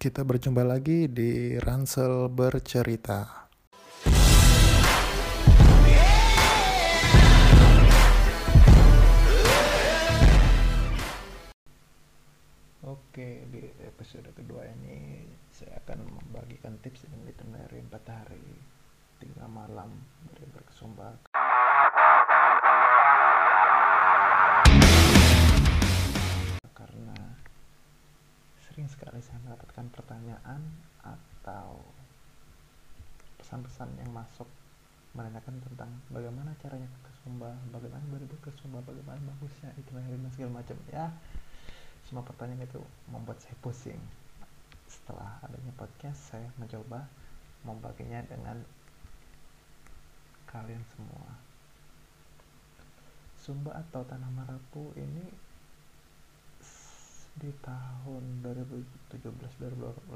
Kita berjumpa lagi di Ransel Bercerita. Oke, di episode kedua ini saya akan membagikan tips dan itinerary 4 hari 3 malam dari berkesumba sering sekali saya mendapatkan pertanyaan atau pesan-pesan yang masuk menanyakan tentang bagaimana caranya ke Sumba, bagaimana berdua ke Sumba, bagaimana bagusnya itu dan segala macam ya. Semua pertanyaan itu membuat saya pusing. Setelah adanya podcast saya mencoba membaginya dengan kalian semua. Sumba atau Tanah Marapu ini di tahun 2017-2018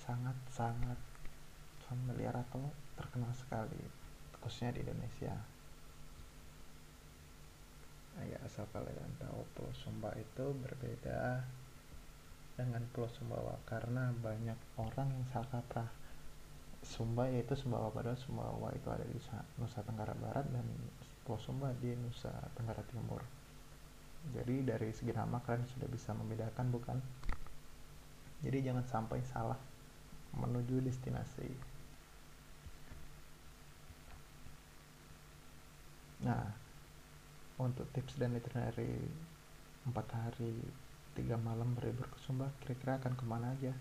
sangat-sangat familiar atau terkenal sekali khususnya di Indonesia. Ya asal kalian tahu Pulau Sumba itu berbeda dengan Pulau Sumbawa karena banyak orang yang salah kaprah. Sumba yaitu Sumbawa padahal Sumbawa itu ada di Nusa Tenggara Barat dan Pulau Sumba di Nusa Tenggara Timur jadi dari segi nama kalian sudah bisa membedakan bukan? Jadi jangan sampai salah menuju destinasi. Nah untuk tips dan itinerary 4 hari 3 malam berlibur ke Sumba kira-kira akan ke mana aja?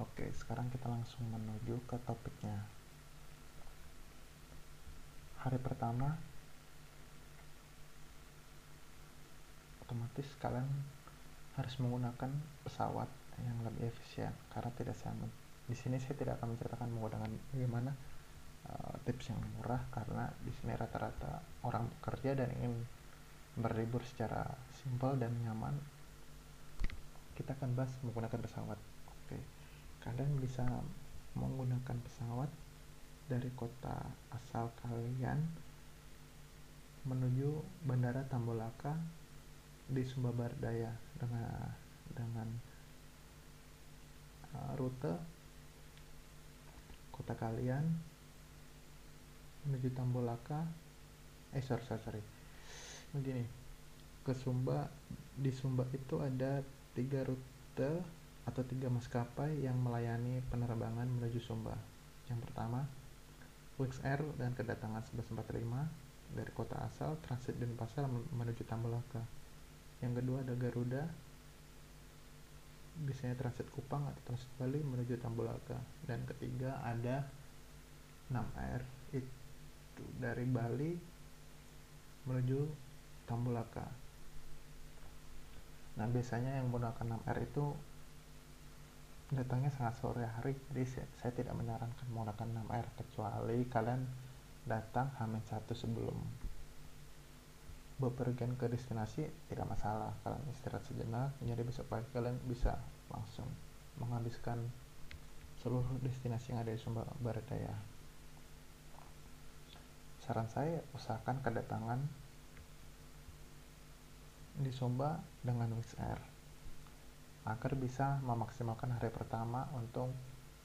Oke sekarang kita langsung menuju ke topiknya. Hari pertama otomatis kalian harus menggunakan pesawat yang lebih efisien. Karena tidak saya di sini saya tidak akan menceritakan menggunakan bagaimana uh, tips yang murah karena di sini rata-rata orang bekerja dan ingin berlibur secara simpel dan nyaman. Kita akan bahas menggunakan pesawat. Oke. Kalian bisa menggunakan pesawat dari kota asal kalian menuju bandara Tambolaka di Sumba Barat Daya dengan dengan uh, rute kota kalian menuju Tambolaka. Eh sorry sorry, sorry. begini ke Sumba di Sumba itu ada tiga rute atau tiga maskapai yang melayani penerbangan menuju Sumba. Yang pertama Wix Air dan kedatangan 1145 dari kota asal transit dan pasar menuju Tambolaka yang kedua ada Garuda. Biasanya transit Kupang atau transit Bali menuju Tambolaka dan ketiga ada 6 Air. Itu dari Bali menuju Tambolaka nah biasanya yang menggunakan 6 Air itu datangnya sangat sore hari. Jadi saya, saya tidak menyarankan menggunakan 6 Air. Kecuali kalian datang hamil satu sebelum bepergian ke destinasi tidak masalah. Kalian istirahat sejenak jadi besok pagi kalian bisa langsung menghabiskan seluruh destinasi yang ada di Sumba Barat Daya. Saran saya usahakan kedatangan di Sumba dengan Wix Air agar bisa memaksimalkan hari pertama untuk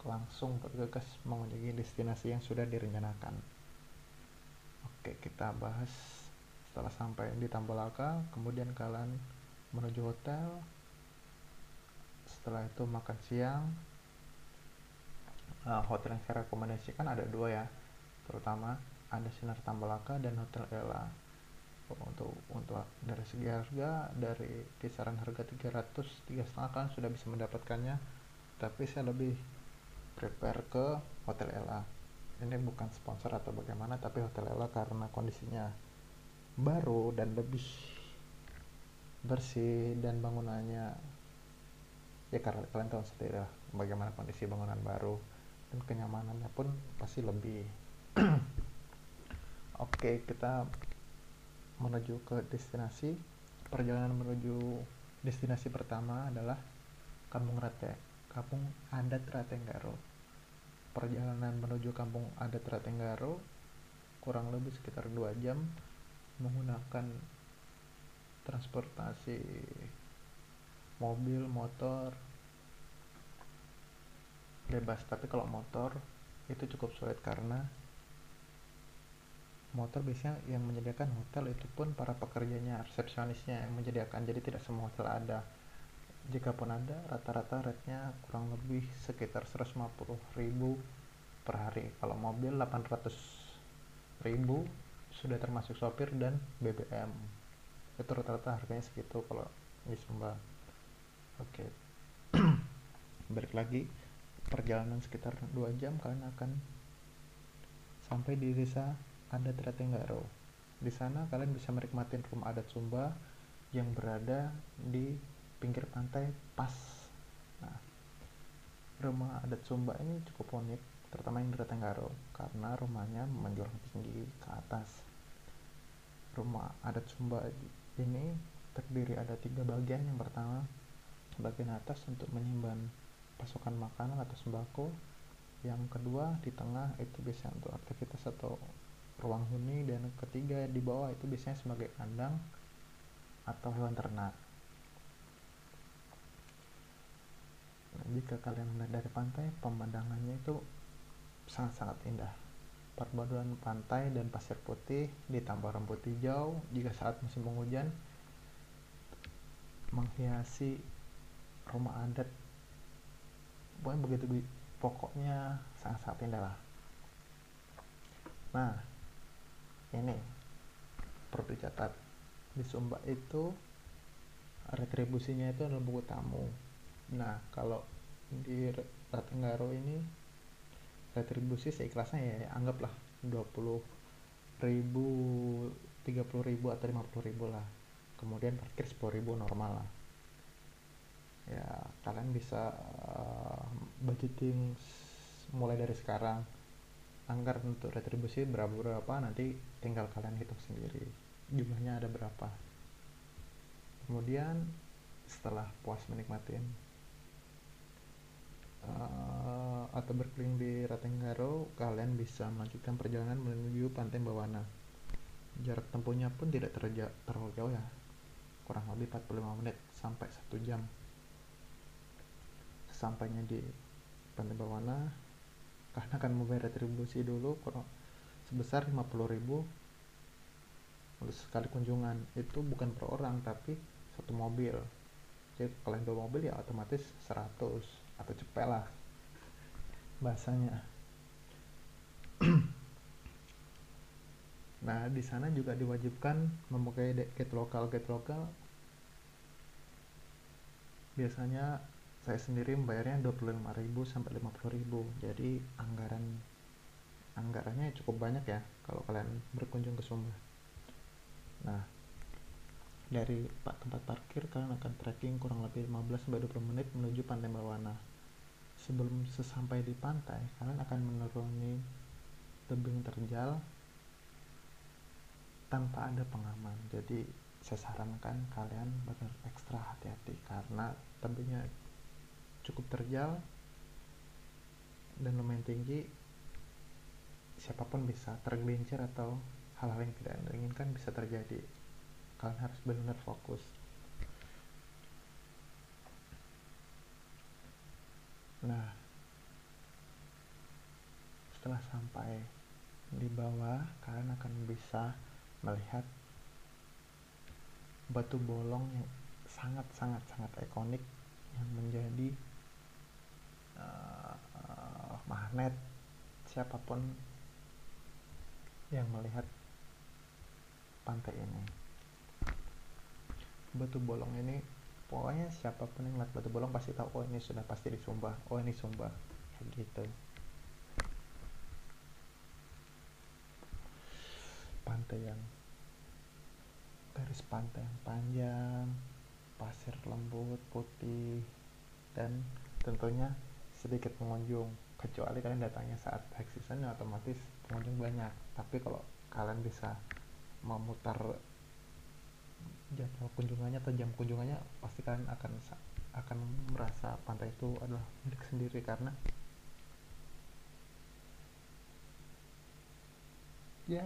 langsung bergegas mengunjungi destinasi yang sudah direncanakan. Oke kita bahas setelah sampai di Tambolaka kemudian kalian menuju hotel. Setelah itu makan siang. Uh, hotel yang saya rekomendasikan ada dua ya. Terutama ada Sinar Tambolaka dan Hotel Ella untuk untuk dari segi harga dari kisaran harga 300 tiga setengah kalian sudah bisa mendapatkannya. Tapi saya lebih prepare ke Hotel Ella ini bukan sponsor atau bagaimana tapi Hotel Ella karena kondisinya baru dan lebih bersih dan bangunannya. Ya karena kalian tahu sendiri lah bagaimana kondisi bangunan baru dan kenyamanannya pun pasti lebih. Oke kita menuju ke destinasi. Perjalanan menuju destinasi pertama adalah Kampung Rate Kampung Adat Ratenggaro. Perjalanan menuju Kampung Adat Ratenggaro kurang lebih sekitar 2 jam menggunakan transportasi mobil motor bebas. Tapi kalau motor itu cukup sulit karena motor biasanya yang menyediakan hotel itu pun para pekerjanya resepsionisnya yang menyediakan. Jadi tidak semua hotel ada. Jika pun ada rata-rata rate-nya kurang lebih sekitar 150 ribu per hari. Kalau mobil 800 ribu sudah termasuk sopir dan BBM itu rata-rata harganya segitu kalau di Sumba. Oke. Balik lagi perjalanan sekitar 2 jam kalian akan sampai di desa adat Ratenggaro. Di sana kalian bisa menikmati rumah adat Sumba yang berada di pinggir pantai pas. Nah rumah adat Sumba ini cukup unik terutama yang di Tenggaro karena rumahnya menjulang tinggi ke atas rumah adat Sumba ini terdiri ada tiga bagian. Yang pertama bagian atas untuk menyimpan pasokan makanan atau sembako. Yang kedua di tengah itu biasanya untuk aktivitas atau ruang huni. Dan ketiga di bawah itu biasanya sebagai kandang atau hewan ternak. Nah, jika kalian melihat dari pantai, pemandangannya itu sangat-sangat indah. Perpaduan pantai dan pasir putih ditambah rumput hijau jika saat musim penghujan menghiasi rumah adat. Pokoknya begitu pokoknya sangat-sangat indah lah. Nah, ini perlu dicatat di Sumba itu retribusinya itu adalah buku tamu nah kalau di Tenggaro ini retribusi seikhlasnya ya, ya anggaplah 20 ribu 30 ribu atau 50 ribu lah. Kemudian parkir 10 ribu normal lah. Ya kalian bisa uh, budgeting mulai dari sekarang. Anggaran untuk retribusi berapa berapa nanti tinggal kalian hitung sendiri jumlahnya ada berapa. Kemudian setelah puas menikmati uh, atau berkeliling di Ratenggaro, kalian bisa melanjutkan perjalanan menuju Pantai Bawana. Jarak tempuhnya pun tidak terlalu jauh ya, kurang lebih 45 menit sampai 1 jam. Sesampainya di Pantai Bawana, karena akan membayar retribusi dulu kurang sebesar 50.000 untuk sekali kunjungan itu bukan per orang tapi satu mobil jadi kalian bawa mobil ya otomatis 100 atau cepet lah bahasanya. Nah di sana juga diwajibkan memakai gate lokal gate lokal. Biasanya saya sendiri membayarnya 25.000 sampai 50.000 jadi anggaran anggarannya cukup banyak ya kalau kalian berkunjung ke Sumba. Nah dari tempat parkir kalian akan trekking kurang lebih 15-20 menit menuju pantai Bawana sebelum sesampai di pantai kalian akan menuruni tebing terjal tanpa ada pengaman. Jadi saya sarankan kalian benar ekstra hati-hati karena tebingnya cukup terjal dan lumayan tinggi. Siapa pun bisa tergelincir atau hal-hal yang tidak diinginkan bisa terjadi. Kalian harus benar-benar fokus nah setelah sampai di bawah kalian akan bisa melihat batu bolong yang sangat sangat sangat ikonik yang menjadi uh, magnet siapa pun yang melihat pantai ini. Batu bolong ini pokoknya siapa pun yang lihat batu bolong pasti tahu oh ini sudah pasti di Sumba oh ini Sumba kayak gitu. Pantai yang garis pantai yang panjang pasir lembut putih dan tentunya sedikit pengunjung. Kecuali kalian datangnya saat high ya otomatis pengunjung banyak. Tapi kalau kalian bisa memutar jadwal kunjungannya atau jam kunjungannya pasti kalian akan akan merasa pantai itu adalah milik sendiri karena ya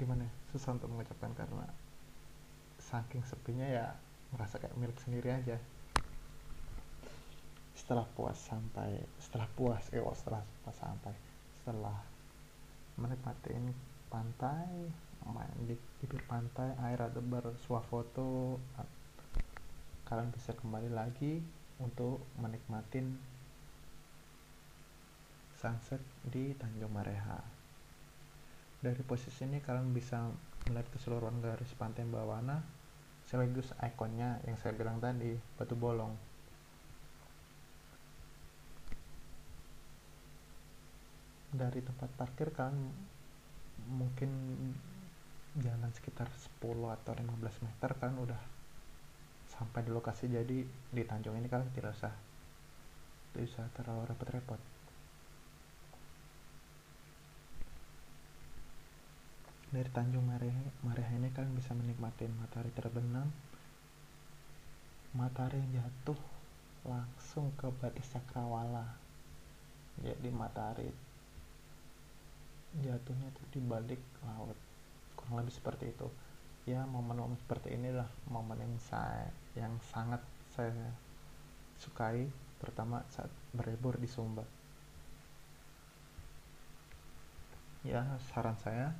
gimana susah untuk mengucapkan karena saking sepinya ya merasa kayak milik sendiri aja. Setelah puas sampai setelah puas eh setelah puas sampai setelah menikmati pantai main di bibir pantai air ada bersuah foto kalian bisa kembali lagi untuk menikmati sunset di Tanjung Mareha. Dari posisi ini kalian bisa melihat keseluruhan garis pantai Bawana sekaligus ikonnya yang saya bilang tadi batu bolong. Dari tempat parkir kalian mungkin jalan sekitar 10 atau 15 meter kalian udah sampai di lokasi. Jadi di Tanjung ini kalian tidak usah tidak usah terlalu repot-repot. Dari Tanjung Mareha, Mareha ini kalian bisa menikmati matahari terbenam. Matahari yang jatuh langsung ke batas cakrawala. Jadi matahari jatuhnya itu di balik laut kurang lebih seperti itu. Ya momen-momen seperti inilah momen yang saya yang sangat saya sukai terutama saat berlibur di Sumba. Ya saran saya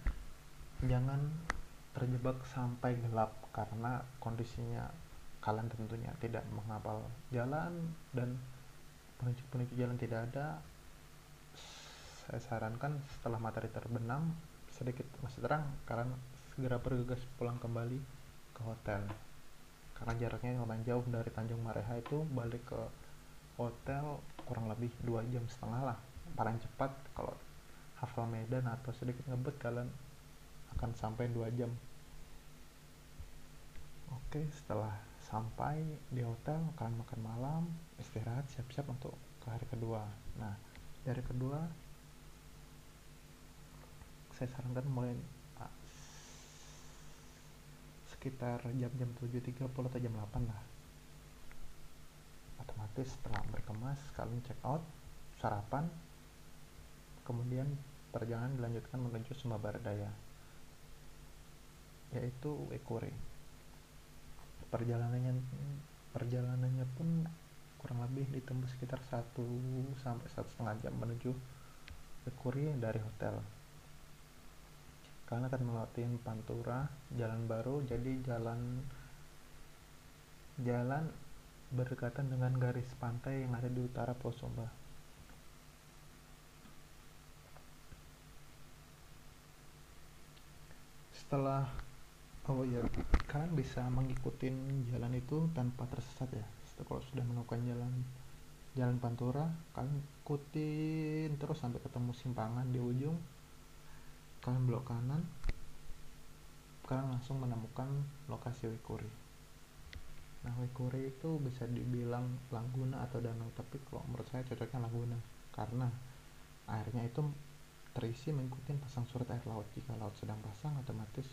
jangan terjebak sampai gelap karena kondisinya kalian tentunya tidak menghafal jalan dan penunjuk-penunjuk jalan tidak ada. Saya sarankan setelah matahari terbenam sedikit masih terang kalian segera bergegas pulang kembali ke hotel. Karena jaraknya lumayan jauh dari Tanjung Mareha itu balik ke hotel kurang lebih dua jam setengah lah. Paling cepat kalau hafal medan atau sedikit ngebet kalian akan sampai dua jam. Oke setelah sampai di hotel kalian makan malam istirahat siap-siap untuk ke hari kedua. Nah dari kedua saya sarankan mulai ah, sekitar jam-jam 7.30 atau jam 8 lah. Otomatis setelah berkemas kalian check out sarapan kemudian perjalanan dilanjutkan menuju Sumba Daya yaitu Ekore perjalanannya perjalanannya pun kurang lebih ditembus sekitar 1 sampai satu setengah jam menuju Ekore dari hotel kalian akan melewati Pantura jalan baru jadi jalan jalan berdekatan dengan garis pantai yang ada di utara Pulau Sumba. Setelah oh ya kalian bisa mengikuti jalan itu tanpa tersesat ya. Setelah kalau sudah menemukan jalan jalan Pantura kalian ikutin terus sampai ketemu simpangan di ujung kalian belok kanan kalian langsung menemukan lokasi Wikuri nah Wikuri itu bisa dibilang laguna atau danau tapi kalau menurut saya cocoknya laguna karena airnya itu terisi mengikuti pasang surut air laut. Jika laut sedang pasang otomatis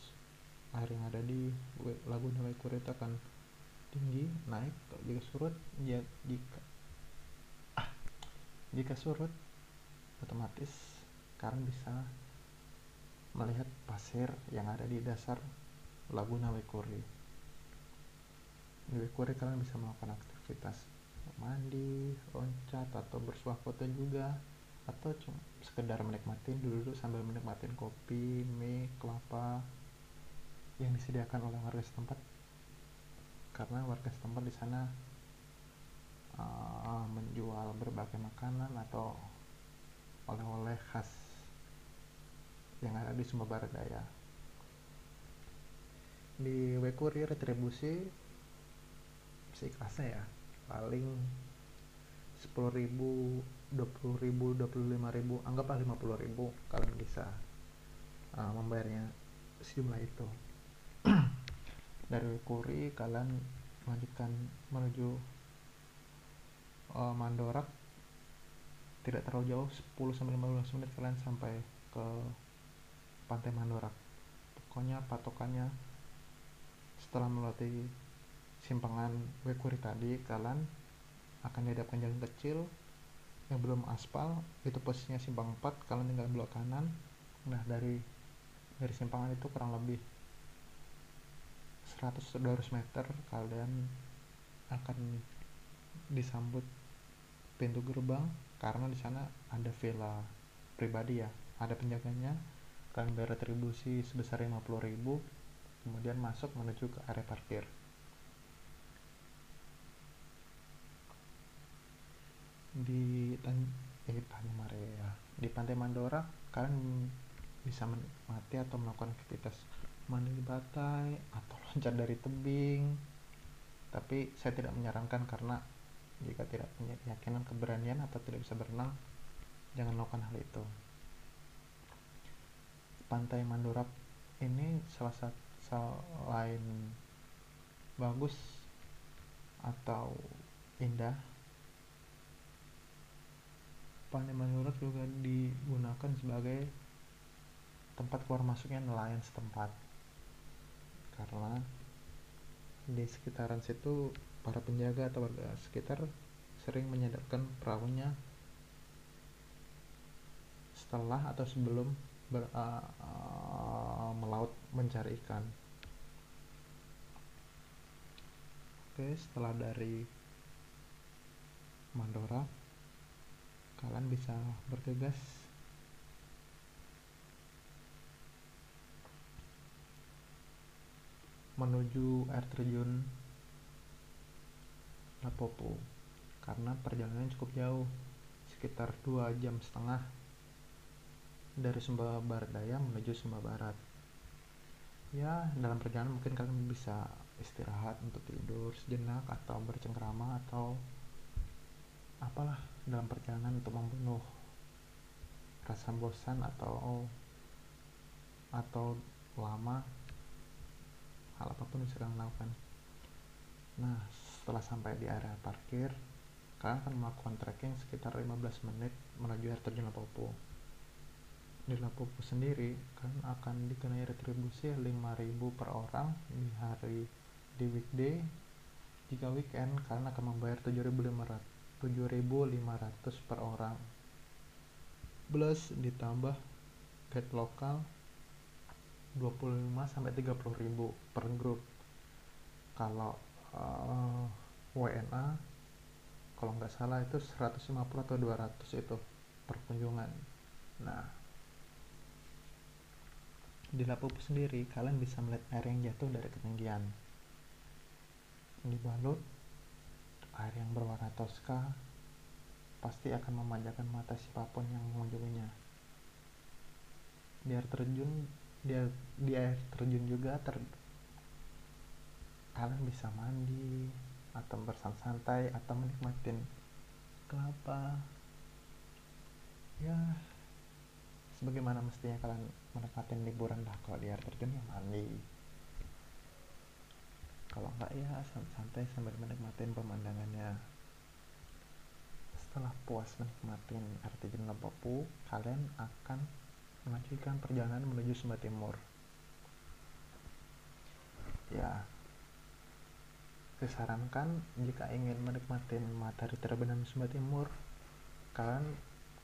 air yang ada di laguna Wikuri itu akan tinggi naik. Jika surut ya jika ah, jika surut otomatis kalian bisa melihat pasir yang ada di dasar Laguna Wekuri. Di Wekuri kalian bisa melakukan aktivitas mandi, loncat, atau bersuah foto juga atau cuma sekedar menikmati dulu sambil menikmati kopi, mie, kelapa yang disediakan oleh warga setempat karena warga setempat di sana uh, menjual berbagai makanan atau oleh-oleh khas yang ada di Sumba Barat Daya. Di Wekuri retribusi seikhlasnya ya, paling 10.000, 20.000, 25.000, anggaplah 50.000 kalian bisa uh, membayarnya sejumlah itu. Dari Wekuri kalian melanjutkan menuju uh, Mandorak tidak terlalu jauh 10 sampai 15 menit kalian sampai ke Pantai Mandorak. Pokoknya patokannya setelah melewati simpangan Wekuri tadi, kalian akan dihadapkan jalan kecil yang belum aspal, itu posisinya simpang 4, kalian tinggal belok kanan. Nah, dari dari simpangan itu kurang lebih 100-200 meter kalian akan disambut pintu gerbang karena di sana ada villa pribadi ya ada penjaganya kalian bayar retribusi sebesar 50.000 kemudian masuk menuju ke area parkir. Di eh, Tanjung Maria di Pantai Mandora kalian bisa menikmati atau melakukan aktivitas mandi di batai atau loncat dari tebing. Tapi saya tidak menyarankan karena jika tidak punya keyakinan keberanian atau tidak bisa berenang jangan melakukan hal itu pantai Mandora ini salah satu selain bagus atau indah pantai Mandora juga digunakan sebagai tempat keluar masuknya nelayan setempat. Karena di sekitaran situ para penjaga atau warga sekitar sering menyadarkan perahunya setelah atau sebelum ber, uh, uh, melaut mencari ikan. Oke, setelah dari Mandora, kalian bisa bergegas menuju air terjun Lapopo karena perjalanan cukup jauh sekitar dua jam setengah dari Sumba Barat Daya menuju Sumba Barat. Ya dalam perjalanan mungkin kalian bisa istirahat untuk tidur sejenak atau bercengkrama atau apalah dalam perjalanan untuk membunuh rasa bosan atau atau lama hal apa pun yang sedang lakukan. Nah setelah sampai di area parkir kalian akan melakukan trekking sekitar 15 menit menuju air terjun Lapopo di Lapopo sendiri kan akan dikenai retribusi 5000 per orang di hari di weekday jika weekend kalian akan membayar 7500 7500 per orang. Plus ditambah guide lokal 25 sampai 30 ribu per grup. Kalau uh, eh, WNA kalau nggak salah itu 150 atau 200 itu perkunjungan. Nah di Lapupu sendiri kalian bisa melihat air yang jatuh dari ketinggian. Dibalut air yang berwarna toska pasti akan memanjakan mata siapa pun yang mengunjunginya. Di air terjun di air, di air terjun juga ter, kalian bisa mandi atau bersantai atau menikmatin kelapa. Ya sebagaimana mestinya kalian menikmati liburan lah. Kalau di air terjun ya mandi. Kalau enggak ya santai sambil menikmati pemandangannya. Setelah puas menikmati air terjun kalian akan melanjutkan perjalanan menuju Sumba Timur. Ya. Disarankan jika ingin menikmati matahari terbenam Sumba Timur kalian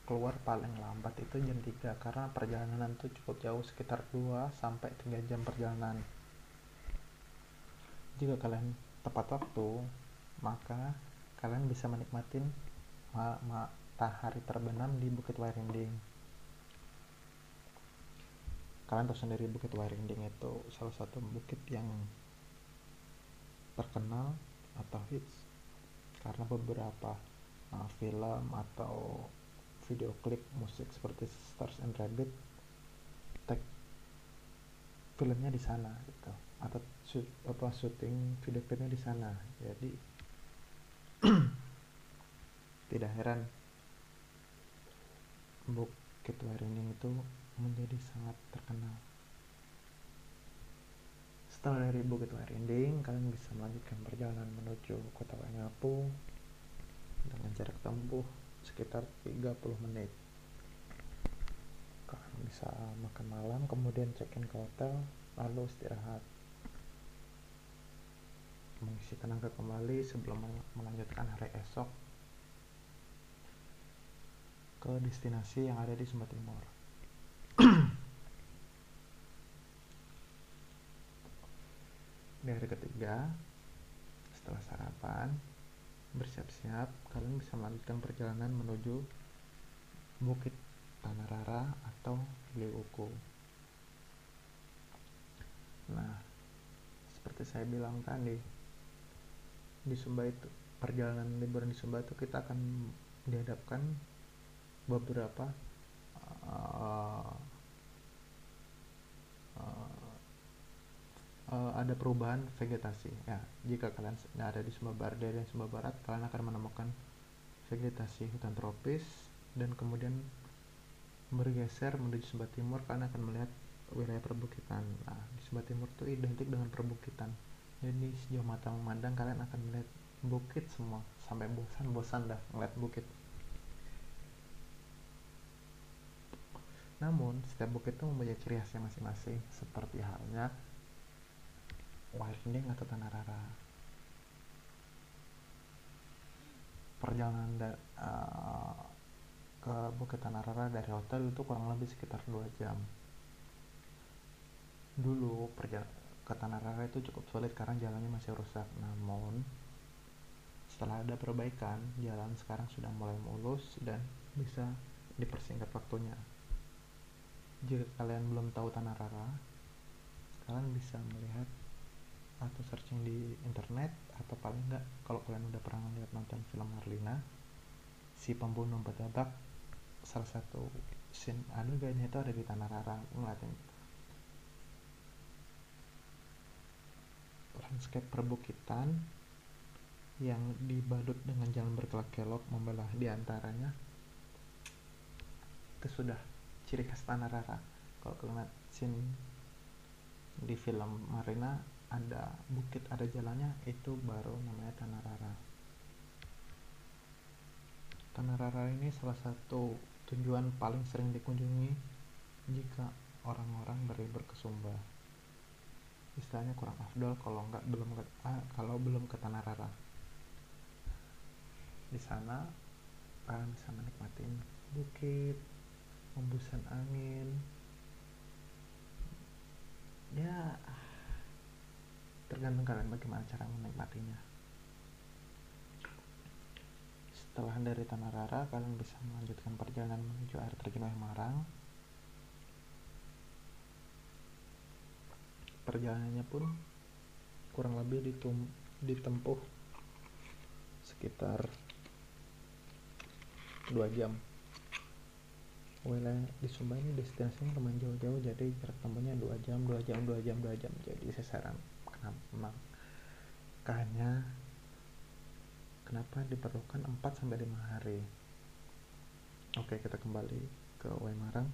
keluar paling lambat itu jam 3 karena perjalanan itu cukup jauh sekitar 2 sampai 3 jam perjalanan. Jika kalian tepat waktu maka kalian bisa menikmati matahari terbenam di Bukit Wairinding. Kalian tahu sendiri Bukit Wairinding itu salah satu bukit yang terkenal atau hits karena beberapa uh, film atau video klip musik seperti Stars and Rabbit tag filmnya di sana gitu. Atau shoot, apa syuting video klipnya di sana. Jadi tidak heran Bukit Waringin itu menjadi sangat terkenal. Setelah dari Bukit Wairinding, kalian bisa melanjutkan perjalanan menuju kota Waingapu dengan jarak tempuh sekitar 30 menit. Kalian bisa makan malam, kemudian check-in ke hotel, lalu istirahat. Mengisi tenaga kembali sebelum melanjutkan hari esok ke destinasi yang ada di Sumba Timur. di hari ketiga setelah sarapan bersiap-siap kalian bisa melanjutkan perjalanan menuju Bukit Tanarara atau Liuku nah seperti saya bilang tadi di Sumba itu perjalanan liburan di Sumba itu kita akan dihadapkan beberapa uh, uh, uh, ada perubahan vegetasi. Ya jika kalian ada di Sumba Barat dan Sumba Barat kalian akan menemukan vegetasi hutan tropis dan kemudian bergeser menuju Sumba Timur. Kalian akan melihat wilayah perbukitan. Nah di Sumba Timur itu identik dengan perbukitan. Jadi sejauh mata memandang kalian akan melihat bukit semua. Sampai bosan-bosan dah ngeliat bukit. Namun setiap bukit itu mempunyai ciri khasnya masing-masing. Seperti halnya winding atau tanah rara? Perjalanan da, uh, ke Bukit Tanah Rara dari hotel itu kurang lebih sekitar 2 jam. Dulu perjalanan ke Tanah Rara itu cukup sulit karena jalannya masih rusak. Namun setelah ada perbaikan jalan sekarang sudah mulai mulus dan bisa dipersingkat waktunya. Jika kalian belum tahu Tanah Rara kalian bisa melihat atau searching di internet atau paling enggak kalau kalian udah pernah lihat nonton film Marlina si pembunuh bedabak salah satu scene adegannya itu ada di Tanah Rara ngeliatin? Landscape perbukitan yang dibalut dengan jalan berkelok-kelok membelah di antaranya itu sudah ciri khas Tanah Rara kalau kalian lihat scene di film Marina ada bukit ada jalannya itu baru namanya Tanah Rara Tanah Rara ini salah satu tujuan paling sering dikunjungi jika orang-orang berlibur ke Sumba istilahnya kurang afdol kalau nggak belum ke, ah, kalau belum ke Tanah Rara di sana kalian bisa menikmati bukit hembusan angin. Ya tergantung kalian bagaimana cara menikmatinya. Setelah dari Tanah Rara kalian bisa melanjutkan perjalanan menuju air terjun Marang. Perjalanannya pun kurang lebih ditum ditempuh sekitar 2 jam. Wilayah di Sumba ini destinasinya lumayan jauh-jauh jadi jarak tempuhnya 2 jam 2 jam 2 jam 2 jam. Jadi saya saran kenapa makanya kenapa diperlukan 4 sampai 5 hari? Oke kita kembali ke Waimarang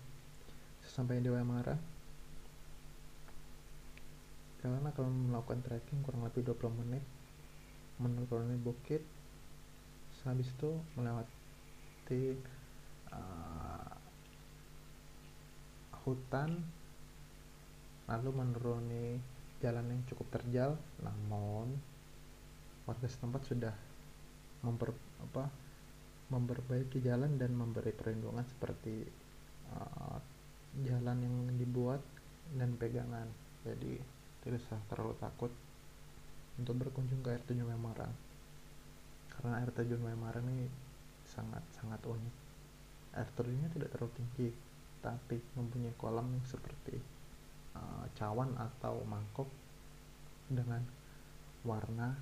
sesampai di Waimarang kalian akan melakukan trekking kurang lebih 20 menit menuruni bukit sehabis itu melewati uh, hutan lalu menuruni jalan yang cukup terjal namun warga setempat sudah memper, apa, memperbaiki jalan dan memberi perlindungan seperti uh, jalan yang dibuat dan pegangan. Jadi tidak usah terlalu takut untuk berkunjung ke air terjun Memarang karena air terjun Memarang ini sangat sangat unik. Air terjunnya tidak terlalu tinggi tapi mempunyai kolam yang seperti uh, cawan atau mangkok dengan warna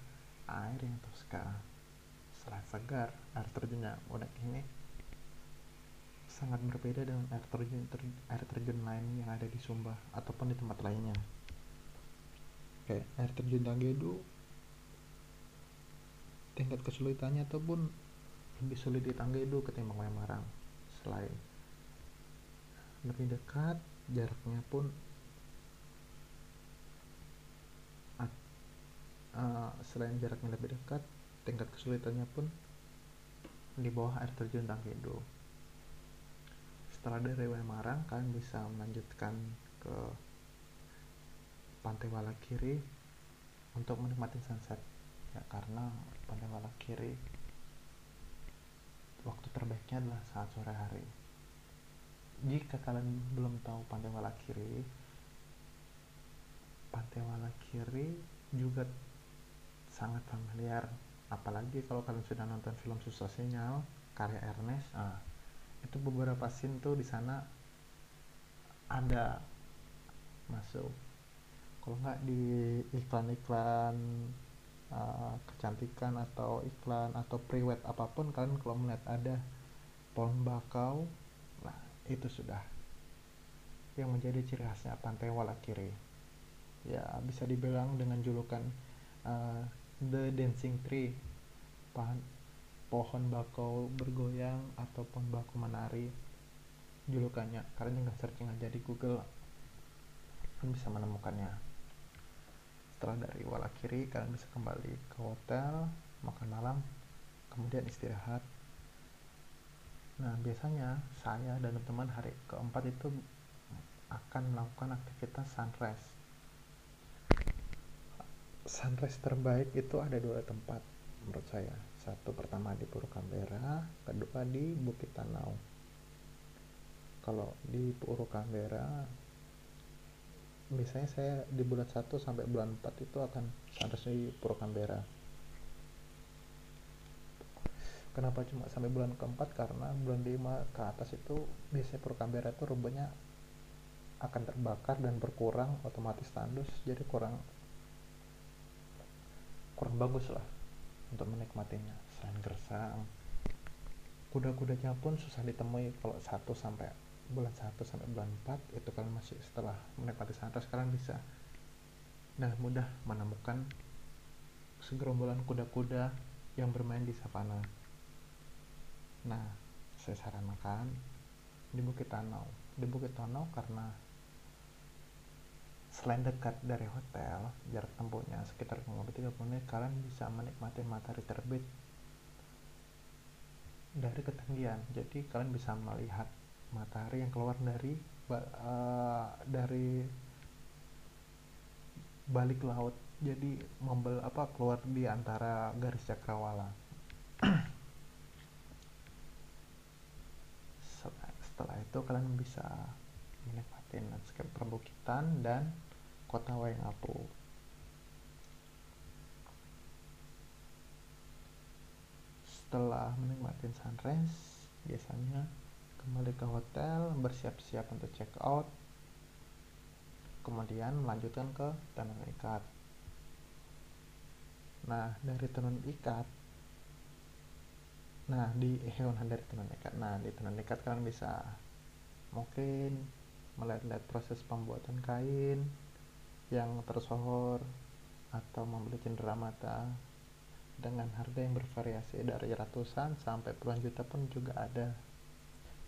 air yang toska selain segar air terjunnya. Udah ini sangat berbeda dengan air terjun ter, air terjun lain yang ada di Sumba ataupun di tempat lainnya. Kayak air terjun Tanggedu tingkat kesulitannya ataupun lebih sulit di Tanggedu ketimbang Wemarang selain lebih dekat jaraknya pun uh, selain jaraknya lebih dekat tingkat kesulitannya pun di bawah air terjun Tangkedo setelah dari Wemarang kalian bisa melanjutkan ke Pantai Walakiri untuk menikmati sunset. Ya karena Pantai Walakiri waktu terbaiknya adalah saat sore hari. Jika kalian belum tahu Pantai Walakiri Pantai Walakiri juga sangat familiar. Apalagi kalau kalian sudah nonton film susah sinyal karya Ernest ah, itu beberapa scene tuh di sana ada masuk. Kalau nggak di iklan-iklan uh, kecantikan atau iklan atau prewed apa pun kalian kalau melihat ada pohon bakau nah itu sudah yang menjadi ciri khasnya pantai Walakiri. Ya bisa dibilang dengan julukan uh, the dancing tree. Pohon pohon bakau bergoyang atau pohon bakau menari. Julukannya kalian tinggal searching aja di Google. Kalian bisa menemukannya. Setelah dari Walakiri kalian bisa kembali ke hotel makan malam kemudian istirahat. Nah biasanya saya dan teman hari keempat itu akan melakukan aktivitas sunrise sunrise terbaik itu ada dua tempat menurut saya. Satu pertama di Puro Canberra kedua di Bukit Tanau. Kalau di Puro Canberra biasanya saya di bulan 1 sampai bulan 4 itu akan seharusnya di Puro Canberra. Kenapa cuma sampai bulan keempat? Karena bulan 5 ke atas itu biasanya Puro Canberra itu rumputnya akan terbakar dan berkurang otomatis tandus jadi kurang kurang bagus lah untuk menikmatinya. Selain gersang kuda-kudanya pun susah ditemui kalau 1 sampai bulan 1 sampai bulan 4 itu kalian masih setelah menikmati sunrise kalian bisa nah mudah menemukan segerombolan kuda-kuda yang bermain di savana. Nah saya sarankan di Bukit Tanau. Di Bukit Tanau karena selain dekat dari hotel jarak tempuhnya sekitar 30 menit kalian bisa menikmati matahari terbit dari ketinggian. Jadi kalian bisa melihat matahari yang keluar dari uh, dari balik laut. Jadi membel apa keluar di antara garis cakrawala. Setelah itu kalian bisa menikmati landscape perbukitan dan kota Waingapu. Setelah menikmati sunrise biasanya kembali ke hotel bersiap-siap untuk check out kemudian melanjutkan ke tenun ikat. Nah dari tenun ikat nah di hewan dari tenun ikat. Nah di tenun ikat kalian bisa mungkin melihat-lihat proses pembuatan kain yang tersohor atau membeli cenderamata dengan harga yang bervariasi dari ratusan sampai puluhan juta pun juga ada.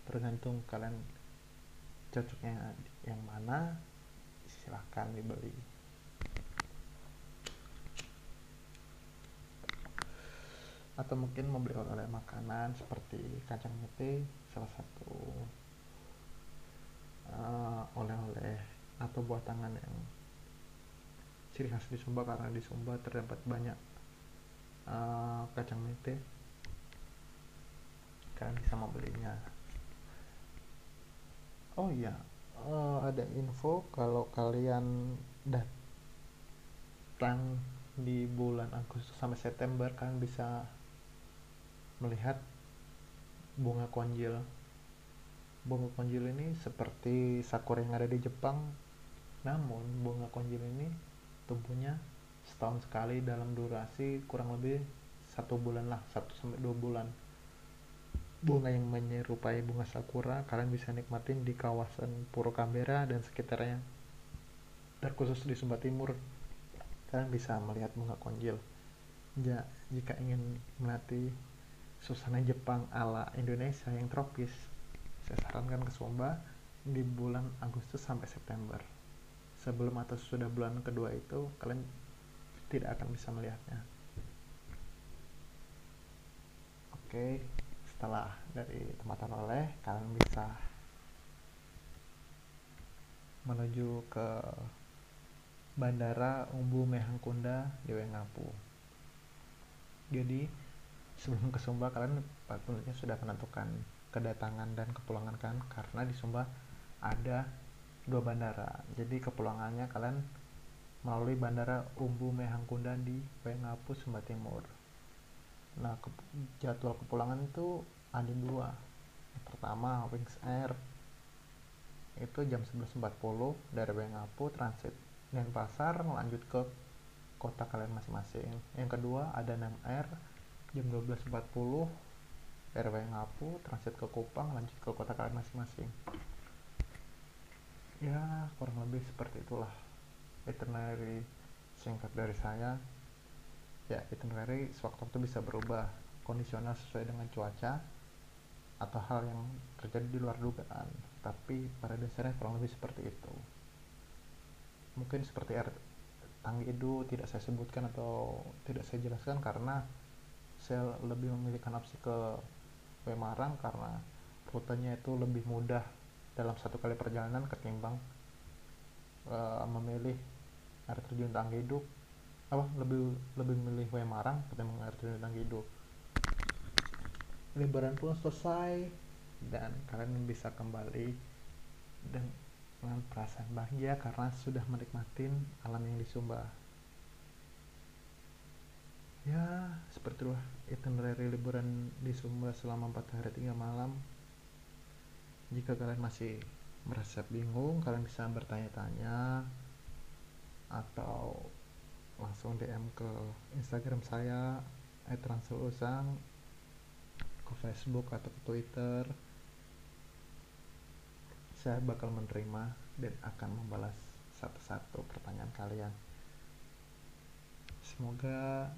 Tergantung kalian cocoknya yang mana silahkan dibeli. Atau mungkin membeli oleh-oleh makanan seperti kacang mete salah satu uh, oleh-oleh atau buah tangan yang ciri khas di Sumba karena di Sumba terdapat banyak uh, kacang mete. Kalian bisa membelinya. Oh iya uh, ada info kalau kalian datang di bulan Agustus sampai September kalian bisa melihat bunga konjil bunga konjil ini seperti sakura yang ada di Jepang. Namun bunga konjil ini tumbuhnya setahun sekali dalam durasi kurang lebih satu bulan lah satu sampai dua bulan. Bunga yang menyerupai bunga sakura kalian bisa nikmatin di kawasan Puro Canberra dan sekitarnya terkhusus di Sumba Timur. Kalian bisa melihat bunga konjil ja, jika ingin melatih suasana Jepang ala Indonesia yang tropis saya sarankan ke Sumba di bulan Agustus sampai September sebelum atau sudah bulan kedua itu kalian tidak akan bisa melihatnya oke setelah dari tempat oleh kalian bisa menuju ke Bandara Umbu Mehangkunda di Wengapu. Jadi sebelum ke Sumba kalian tentunya sudah menentukan kedatangan dan kepulangan kan karena di Sumba ada dua bandara. Jadi kepulangannya kalian melalui Bandara Umbu Mehangkundan di Waingapu, Sumba Timur. Nah, ke, jadwal kepulangan itu ada dua. Yang pertama, Wings Air itu jam 11.40 dari Waingapu transit Denpasar lanjut ke kota kalian masing-masing. Yang kedua ada Nem Air jam 12.40 dari Waingapu transit ke Kupang lanjut ke kota kalian masing-masing. Ya, kurang lebih seperti itulah itinerary singkat dari saya. Ya itinerary sewaktu-waktu bisa berubah kondisional sesuai dengan cuaca atau hal yang terjadi di luar dugaan. Tapi pada dasarnya kurang lebih seperti itu. Mungkin seperti air tanggi itu tidak saya sebutkan atau tidak saya jelaskan karena saya lebih memilihkan opsi ke Wemarang karena rutenya itu lebih mudah dalam satu kali perjalanan ketimbang uh, memilih air terjun tangga hidup. Apa? Lebih lebih memilih Wemarang ketimbang air terjun tangga hidup. Liburan pun selesai dan kalian bisa kembali dengan perasaan bahagia karena sudah menikmati alam yang di Sumba ya seperti itulah itinerary liburan di Sumba selama 4 hari 3 malam. Jika kalian masih merasa bingung kalian bisa bertanya-tanya atau langsung DM ke Instagram saya @ransulusang ke Facebook atau ke Twitter. Saya bakal menerima dan akan membalas satu-satu pertanyaan kalian. Semoga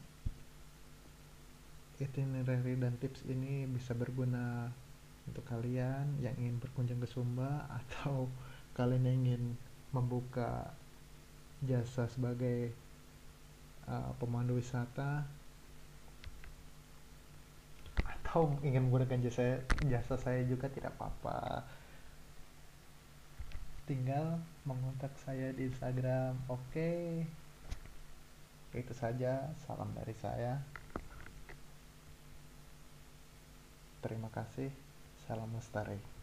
itinerary dan tips ini bisa berguna untuk kalian yang ingin berkunjung ke Sumba atau kalian yang ingin membuka jasa sebagai uh, pemandu wisata atau ingin menggunakan jasa jasa saya juga tidak apa-apa. Tinggal mengontak saya di Instagram. Oke. Okay. itu saja salam dari saya terima kasih. Salam lestari